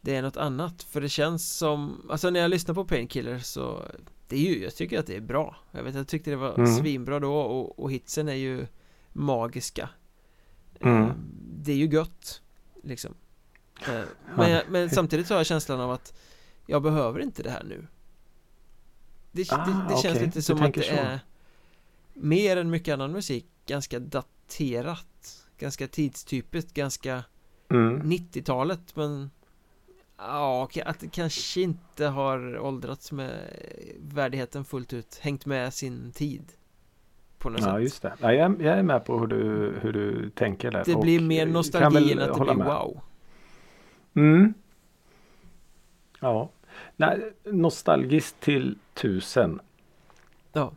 det är något annat För det känns som, alltså när jag lyssnar på Painkiller så Det är ju, jag tycker att det är bra Jag vet, jag tyckte det var Mm. svinbra då och, och hitsen är ju magiska Mm. Eh, Det är ju gött Liksom Eh, men, jag, men samtidigt har jag känslan av att Jag behöver inte det här nu Det, Ah, det, det känns okej. lite Du som att det så. är Mer än mycket annan musik Ganska daterat Ganska tidstypiskt, ganska Mm. 90-talet men Ja, att det kanske inte har åldrats med värdigheten fullt ut Hängt med sin tid På något Ja, sätt just det. Ja, jag, jag är med på hur du, hur du tänker där. Det och blir mer nostalgi än att det blir med. wow Mm. Ja. Nej, nostalgiskt till tusen. Ja,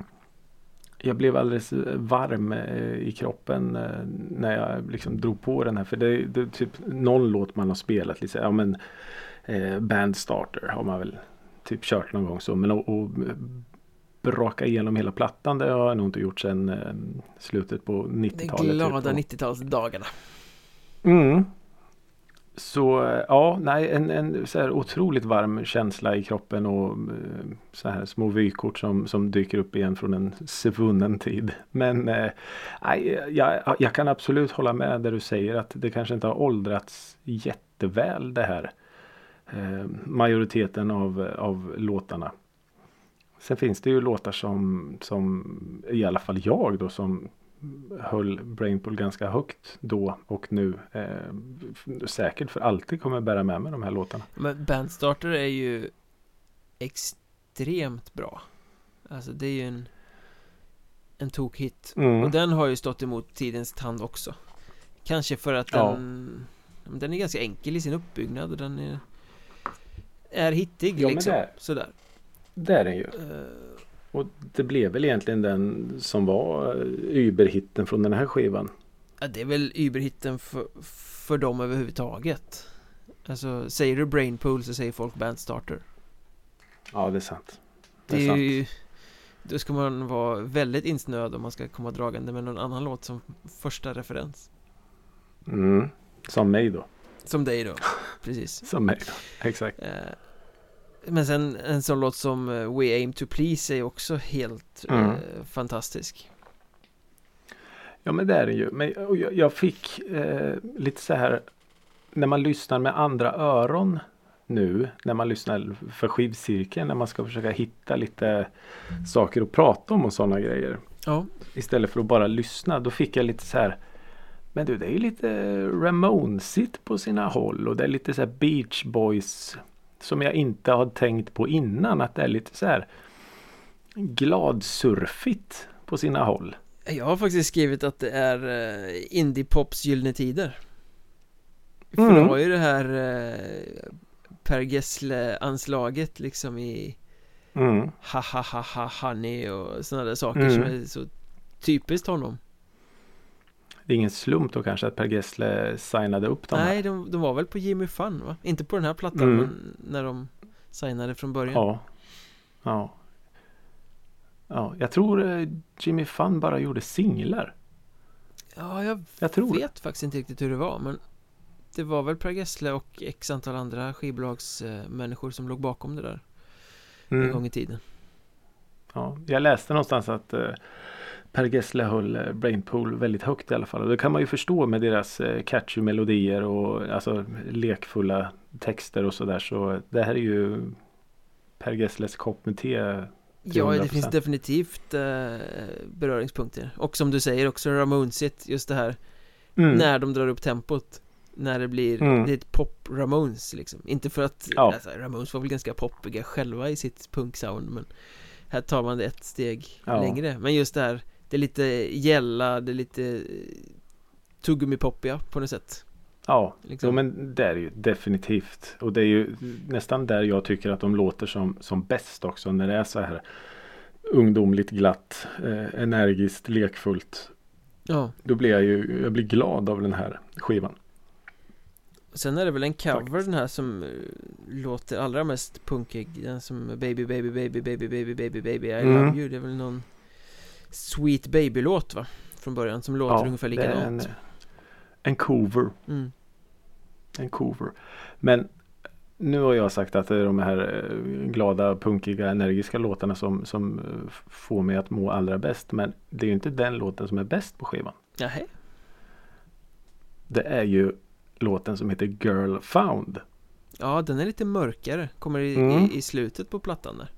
Jag blev alldeles varm eh, i kroppen eh, när jag liksom drog på den här. För det, det är typ någon låt man har spelat. Liksom, ja, men, eh, Band Starter har man väl typ kört någon gång så. Men att att braka igenom hela plattan det har jag nog inte gjort sedan eh, slutet på de 90-talet. glada typ. 90-talsdagarna Mm. så ja, nej, en, en så här otroligt varm känsla i kroppen och eh, så här små vykort som, som dyker upp igen från en svunnen tid. Men eh, nej, jag, jag kan absolut hålla med där du säger att det kanske inte har åldrats jätteväl det här. Eh, majoriteten av, av låtarna. Sen finns det ju låtar som, som i alla fall jag då som höll Brainpool ganska högt då och nu. Eh, säkert för alltid kommer bära med mig de här låtarna. Men Bandstarter är ju extremt bra. Alltså det är ju en en tokhit. Mm. Och den har ju stått emot tidens tand också. Kanske för att Ja. den Den är ganska enkel i sin uppbyggnad och den är Är hittig Ja, liksom. Sådär. Det är den ju. Eh, Och det blev väl egentligen den som var eh, überhitten från den här skivan. Ja, det är väl überhitten för, för dem överhuvudtaget. Alltså, säger du Brainpool så säger folk Bandstarter. Ja, det är sant. Det Det är är sant. ju Då ska man vara väldigt insnöad om man ska komma dragande med någon annan låt som första referens Mm. Som mig då. Som dig då, precis Som mig då. Exakt. Eh, Men sen en sån låt som eh, We Aim To Please är också helt Mm. eh, fantastisk Ja men det är det ju. Men jag, jag fick eh, lite så här när man lyssnar med andra öron nu när man lyssnar för skivcirkeln när man ska försöka hitta lite saker att prata om och sådana grejer. Ja, Istället för att bara lyssna då fick jag lite så här Men du det är ju lite Ramonesigt på sina håll och det är lite så här Beach Boys som jag inte har tänkt på innan att det är lite så här gladsurfigt på sina håll. jag har faktiskt skrivit att det är eh, Indie-pops gyllene tider För Mm. det var ju det här eh, Per Gessle-anslaget liksom i Mm. Ha ha ha ha honey och sådana där saker Mm. som är så typiskt honom Det är ingen slump då kanske att Per Gessle signade upp dem Nej, de, de var väl på Jimmy Fun va? Inte på den här plattan Mm. men när de signade från början Ja. Ja. Ja, jag tror eh, Jimmy Fun bara gjorde singlar. Ja, jag Jag vet faktiskt inte riktigt hur det var men Det var väl Per Gessle och x antal andra skivbolagsmänniskor som låg bakom det där en Mm. gång i tiden Ja, jag läste någonstans att eh, Per Gessle höll eh, Brainpool väldigt högt i alla fall. Och det kan man ju förstå med deras eh, catchy melodier och alltså lekfulla texter och sådär. Så det här är ju Per Gessles kopp med te. Ja, det 100%. finns definitivt eh, beröringspunkter Och som du säger också Ramonesigt, just det här Mm. När de drar upp tempot När det blir, Mm. det är ett pop Ramones liksom Inte för att, Ja. alltså, Ramones var väl ganska poppiga själva i sitt punksound men Här tar man det ett steg Ja. längre Men just det här Det är lite gälla, det är lite eh, Tuggummi-poppiga på något sätt Ja, liksom. Jo men det är det ju definitivt. Och det är ju nästan där jag tycker att de låter som, som bäst också. När det är så här ungdomligt glatt, eh, energiskt, lekfullt. Ja, Då blir jag ju jag blir glad av den här skivan. sen är det väl en cover Faktiskt. den här som eh, låter allra mest punkig Den som Baby, baby, baby, baby, baby, baby, baby, I Mm. love you Det är väl någon Sweet Baby-låt va? Från början som låter ungefär det är likadant en, en cover. mm. En cover. Men nu har jag sagt att det är de här eh, glada, punkiga, energiska låtarna som, som eh, får mig att må allra bäst. Men det är ju inte den låten som är bäst på skivan. Nähä? Det är ju låten som heter Girl Found. Ja, den är lite mörkare Kommer i, Mm. i, i slutet på plattan där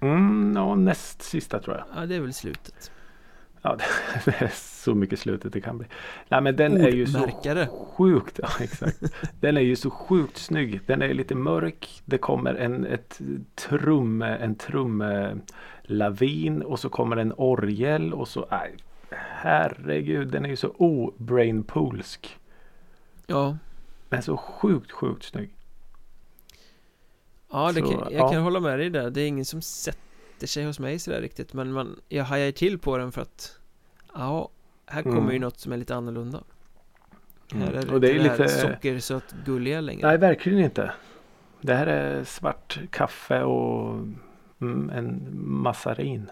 Mm, ja, näst sista tror jag. Ja, det är väl slutet Ja, det är så mycket slutet det kan bli. Nej men den är ju så sjukt. Ja, exakt. Den är ju så sjukt snygg. Den är lite mörk. Det kommer en ett trum, en trumlavin och så kommer en orgel och så. Nej, herregud, den är ju så o-brainpoolsk. Ja, Men så sjukt, sjukt snygg. ja, Så, kan, jag ja. kan hålla med dig där Det är ingen som sätter sig hos mig sådär riktigt Men man, jag hajar till på den för att Ja, här kommer Mm. ju något som är lite annorlunda Mm. Här är det Och det är lite- sockersött gulliga längre Nej, verkligen inte. Det här är svart kaffe och mm, en massarin.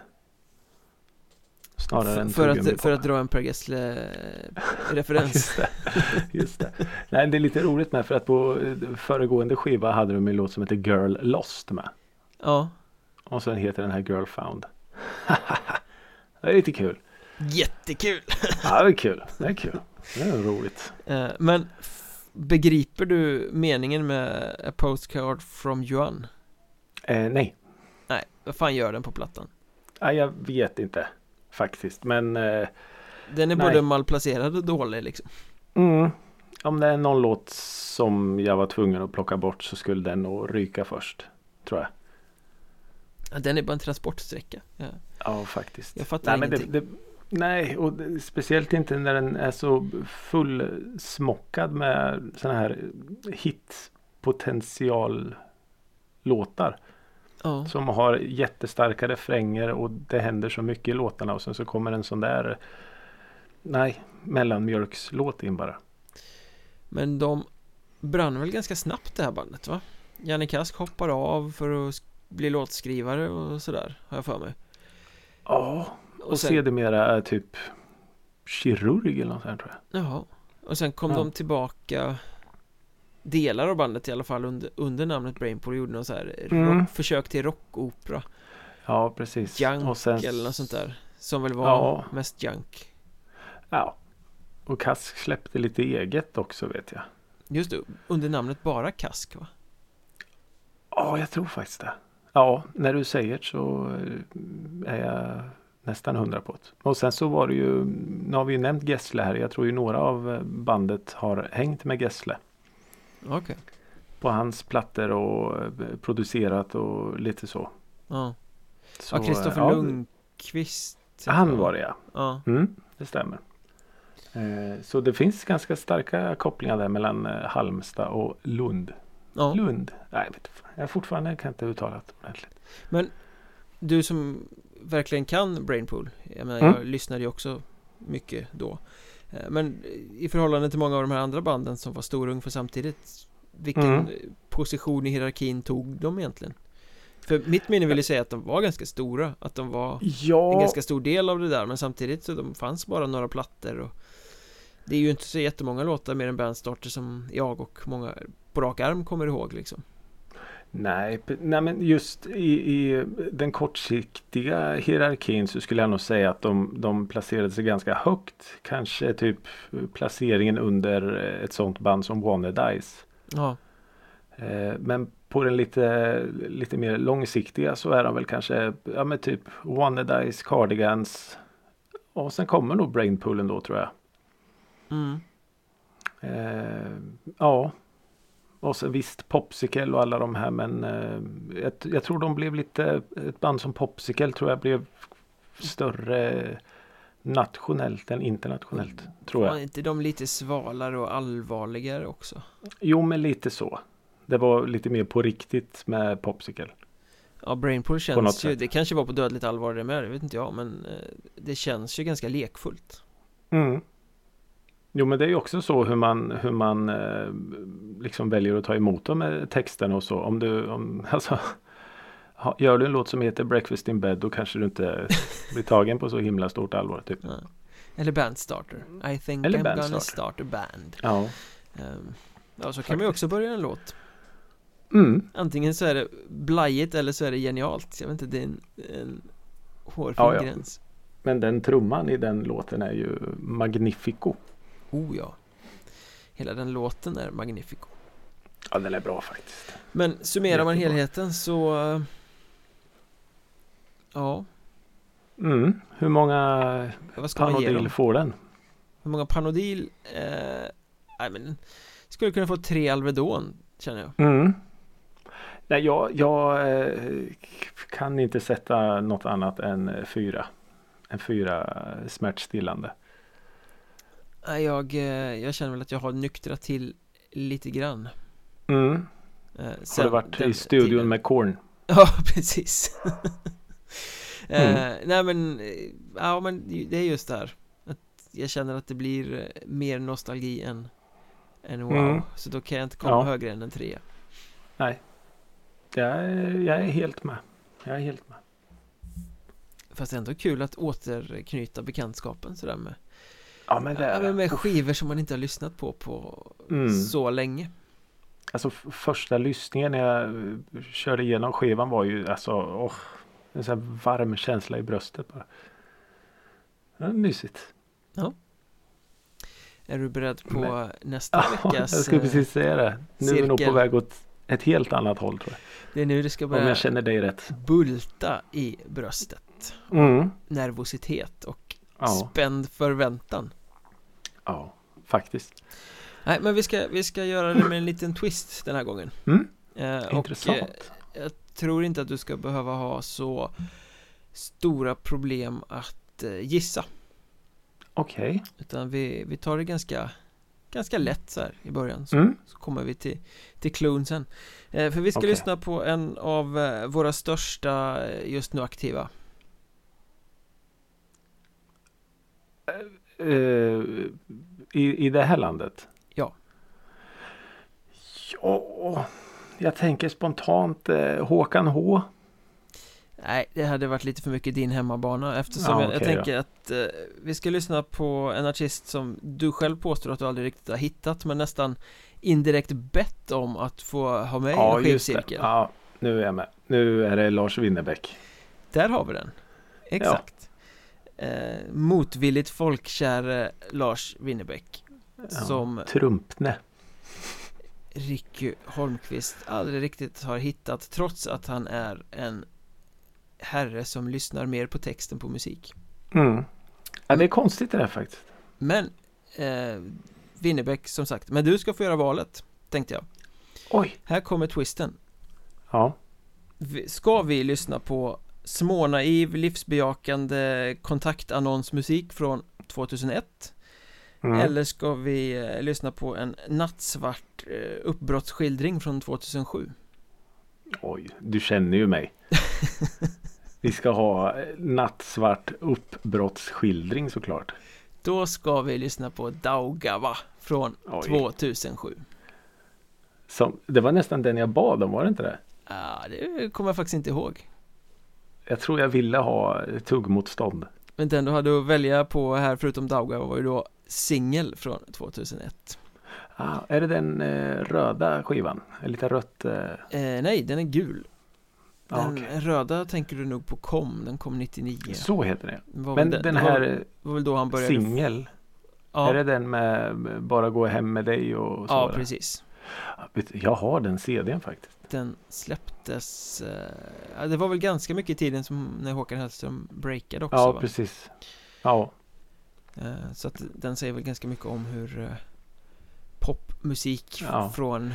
Snarare än För att, för att dra en Per Gessle-referens Just det. Just det. Nej, det är lite roligt med för att på eh, föregående skiva hade de en låt som heter Girl Lost med. Ja, Och sen heter den här Girl Found. det är lite kul. jättekul! Ja, det är kul. Det är kul. Det är roligt. Eh, Men begriper du meningen med A Postcard from Yuan? Eh, nej. Nej, vad fan gör den på plattan? Ja, jag vet inte faktiskt. Men eh, Den är Nej. både malplacerad och dålig liksom mm, om det är någon låt som jag var tvungen att plocka bort så skulle den nog ryka först. Tror jag. Ja, Den är bara en transportsträcka ja. Ja, faktiskt. Jag fattar nej, men det, ingenting. det, nej, och det, speciellt inte när den är så fullsmockad med sådana här hitpotential låtar. Ja, Som har jättestarka refränger och det händer så mycket i låtarna och sen så kommer en sån där Nej, mellanmjölkslåt in bara. men de brann väl ganska snabbt det här bandet va? Janne Kask hoppar av för att bli låtskrivare och sådär har jag för mig Ja, och, Och sen, sedermera är typ kirurg eller något sånt tror jag. jaha Och sen kom Ja. de tillbaka Delar av bandet i alla fall under, under namnet Brainpool och gjorde någon så här Mm. rock, försök till rockopera Ja, precis. Junk och sen, eller något sånt där Som väl var Ja. mest junk Ja. Och Kask släppte lite eget också vet jag. Just det, under namnet bara Kask va? Ja, jag tror faktiskt det. Ja, när du säger det så eh, är jag nästan hundra på det. Och sen så var det ju, nu har vi ju nämnt Gessle här. Jag tror ju några av eh, bandet har hängt med Gessle. Okej På hans plattor och eh, producerat och lite så. Ja, så Kristoffer ja, Lundqvist Han var det ja. Ja, Mm, det stämmer. Så det finns ganska starka kopplingar där mellan Halmstad och Lund. Ja. Lund? Nej, jag vet inte. Jag fortfarande kan inte uttala det ordentligt. Men du som verkligen kan Brainpool Jag menar, Mm. jag lyssnade ju också mycket då Eh, Men i förhållande till många av de här andra banden som var stora ungefär samtidigt Vilken Mm. position i hierarkin tog de egentligen? För mitt minne vill ju säga att de var ganska stora Att de var en Ja, ganska stor del av det där Men samtidigt så de fanns bara några plattor och Det är ju inte så jättemånga låtar mer än Bandstarter som jag och många på rak arm kommer ihåg liksom nej, nej men just i, i den kortsiktiga hierarkin så skulle jag nog säga att de, de placerade sig ganska högt. Kanske typ placeringen under ett sånt band som Wanna Dice. Ja, Eh, Men på den lite, lite mer långsiktiga så är de väl kanske ja, men typ Wanna Dice, Cardigans och sen kommer nog Brainpoolen då tror jag. mm. Eh, ja. Och så visst Popsicle och alla de här men eh, jag, jag tror de blev lite ett band som Popsicle tror jag blev större nationellt än internationellt. Tror Var jag. inte de lite svalare och allvarligare också? Jo men lite så. Det var lite mer på riktigt med Popsicle. Ja, Brainpool känns ju, sätt. det kanske var på dödligt allvar det med, det vet inte jag, men eh, det känns ju ganska lekfullt. Mm. Jo men det är ju också så hur man, hur man eh, liksom väljer att ta emot dem med texten och så. Om du, om, alltså, gör du en låt som heter Breakfast in bed då kanske du inte blir tagen på så himla stort allvar. Typ. Ja. Eller Bandstarter. I think Eller I'm gonna Bandstarter. start a band. Ja. Ehm, ja, så kan man ju också börja en låt. Mm. Antingen så är det blajigt eller så är det genialt. Jag vet inte, det är en, en hårfin Ja, ja. gräns. Men den trumman i den låten är ju Magnifico. Oh ja. Hela den låten är magnifico. Ja den är bra faktiskt. Men summerar man helheten så... Ja, Mm. Hur många? Panodil får den? Hur många Panodil? Eh, nej men Skulle kunna få tre Alvedon Känner jag Mm. Nej, jag, jag eh, kan inte sätta något annat än fyra. En fyra smärtstillande. Nej jag, eh, jag känner väl att jag har nyktrat till lite grann Mm. eh, Har sen du varit i studion tiden. med Korn? Ja precis Mm. eh, Nej men Ja men det är just det här att Jag känner att det blir mer nostalgi än Än wow Mm. Så då kan jag inte komma Ja. högre än en trea Jag är, jag är helt med. Jag är helt med. Fast ändå kul att återknyta bekantskapen sådär med Ja men det Ja, är men med skivor som man inte har lyssnat på på Mm. så länge Alltså första lyssningen när jag eh, körde igenom skivan var ju alltså åh, en sån här varm känsla i bröstet bara. Ja, mysigt. Är du beredd på Men- nästa Ja, jag veckas skulle eh, precis säga det. Nu är vi nog på cirkel. väg åt ett helt annat håll tror jag. Det är nu det ska Om börja jag känner dig rätt. bulta i bröstet Mm. Nervositet och Ja, spänd förväntan ja, faktiskt. Nej men vi ska, vi ska göra det med en liten twist den här gången Mm. eh, Och eh, Intressant. jag tror inte att du ska behöva ha så stora problem att eh, gissa Okej. Utan vi, vi tar det ganska Ganska lätt så här i början så, Mm. så kommer vi till, till klon sen eh, För vi ska Okej. lyssna på en av eh, våra största eh, just nu aktiva Eh, i, I det här landet? Ja. Ja, jag tänker spontant eh, Håkan H. Nej, det hade varit lite för mycket din hemmabana eftersom Ja, jag, jag okej tänker att eh, vi ska lyssna på en artist som du själv påstår att du aldrig riktigt har hittat men nästan indirekt bett om att få ha med i en skivcirkel. Ja, nu är jag med. Nu är det Lars Winnerbäck. Där har vi den. Exakt. Eh, motvilligt folkkäre Lars Winnerbäck Ja, som Trumpne. Ricky Holmqvist aldrig riktigt har hittat trots att han är en herre som lyssnar mer på texten på musik. Mm. Ja, det är konstigt det där faktiskt. Men eh, Winnerbäck som sagt, men du ska få göra valet tänkte jag. Oj. Här kommer twisten. Ja. Ska vi lyssna på smånaiv, livsbejakande kontaktannonsmusik från 2001? Mm. Eller ska vi eh, lyssna på en nattsvart eh, uppbrottsskildring från 2007? Oj, du känner ju mig. Vi ska ha eh, nattsvart uppbrottsskildring såklart. Då ska vi lyssna på Daugava från Oj. 2007 Som, det var nästan den jag bad om, var det inte det? Ja, det kommer jag faktiskt inte ihåg Jag tror jag ville ha tuggmotstånd. Men den du hade att välja på här förutom Daugava var ju då singel från 2001 Ah, är det den eh, röda skivan? Lite rött? Eh, eh, Nej, den är gul Ja, Den okej. röda tänker du nog på kom, den kom 99 Så heter det. Var Men den det här singel. Ja, Är det den med bara gå hem med dig och så? ja precis Jag har den CDn faktiskt. Den släpptes eh, Det var väl ganska mycket i tiden som när Håkan Hellström breakade också Ja, va? precis. Ja, Eh, Så att den säger väl ganska mycket om hur eh, popmusik Ja. från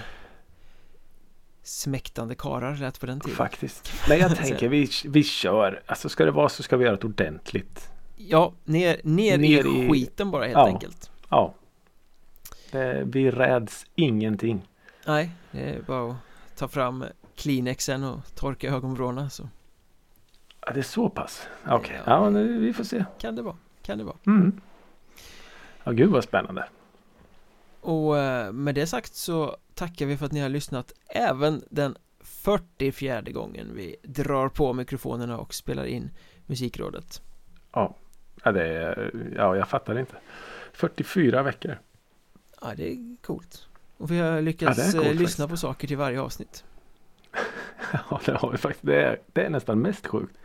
smäktande karar lät på den tiden faktiskt. Nej, jag tänker vi, vi kör. Alltså ska det vara så ska vi göra det ordentligt. Ja, ner, ner, Ner i i- skiten bara helt Ja. enkelt Ja. Det, vi räds ingenting. Nej, det är bara att ta fram Kleenexen och torka ögonvrårna så Ja, det är så pass. Okej, Ja. ja, men vi får se. kan det vara, kan det vara Mm. Ja, gud vad spännande. Och eh, med det sagt så tackar vi för att ni har lyssnat även den 44 gången vi drar på mikrofonerna och spelar in Musikrådet. Ja, det är, ja jag fattar inte. 44 veckor. Ja, det är coolt. Och vi har lyckats Ja, coolt eh, lyssna faktiskt. på saker till varje avsnitt. Ja, det har vi faktiskt. Det är, det är nästan mest sjukt.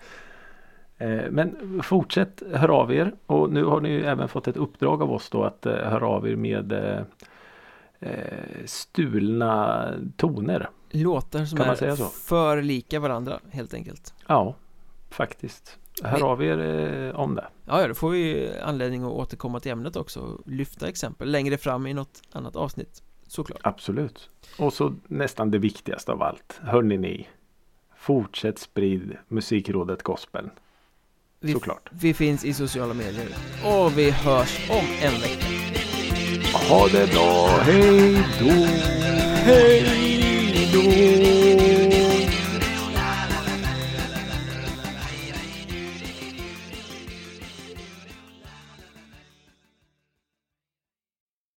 Eh, Men fortsätt höra av er och nu har ni ju även fått ett uppdrag av oss då att eh, höra av er med stulna toner. Låtar som är för lika varandra helt enkelt. Ja, faktiskt. Hör Men- av er eh, om det. Ja, ja, då får vi anledning att återkomma till ämnet också och lyfta exempel längre fram i något annat avsnitt. Såklart. Absolut. Och så nästan det viktigaste av allt. Hörni ni. Fortsätt sprid Musikrådet Gospel. Vi, Såklart. vi finns i sociala medier och vi hörs om en vecka. Ha det bra. Hej då! Hej då!